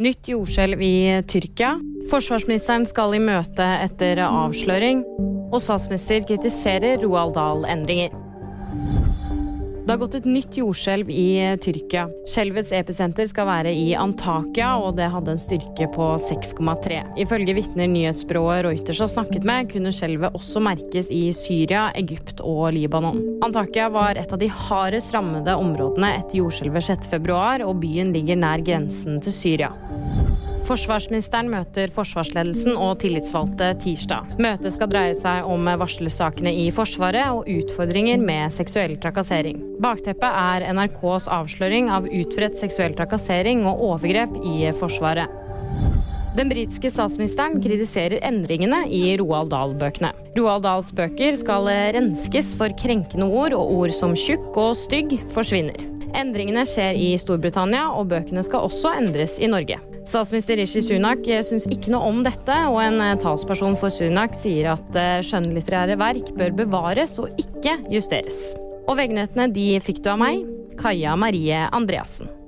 Nytt jordskjelv i Tyrkia. Forsvarsministeren skal i møte etter avsløring. Og statsminister kritiserer Roald Dahl-endringer. Det har gått et nytt jordskjelv i Tyrkia. Skjelvets episenter skal være i Antakya, og det hadde en styrke på 6,3. Ifølge vitner nyhetsbyrået Reuters har snakket med, kunne skjelvet også merkes i Syria, Egypt og Libanon. Antakya var et av de hardest rammede områdene etter jordskjelvet 6.2, og byen ligger nær grensen til Syria. Forsvarsministeren møter forsvarsledelsen og tillitsvalgte tirsdag. Møtet skal dreie seg om varslersakene i Forsvaret og utfordringer med seksuell trakassering. Bakteppet er NRKs avsløring av utbredt seksuell trakassering og overgrep i Forsvaret. Den britiske statsministeren kritiserer endringene i Roald Dahl-bøkene. Roald Dahls bøker skal renskes for krenkende ord, og ord som tjukk og stygg forsvinner. Endringene skjer i Storbritannia, og bøkene skal også endres i Norge. Statsminister Rishi Sunak syns ikke noe om dette, og en talsperson for Sunak sier at eh, skjønnlitterære verk bør bevares og ikke justeres. Og VG-nyhetene de fikk du av meg, Kaja Marie Andreassen.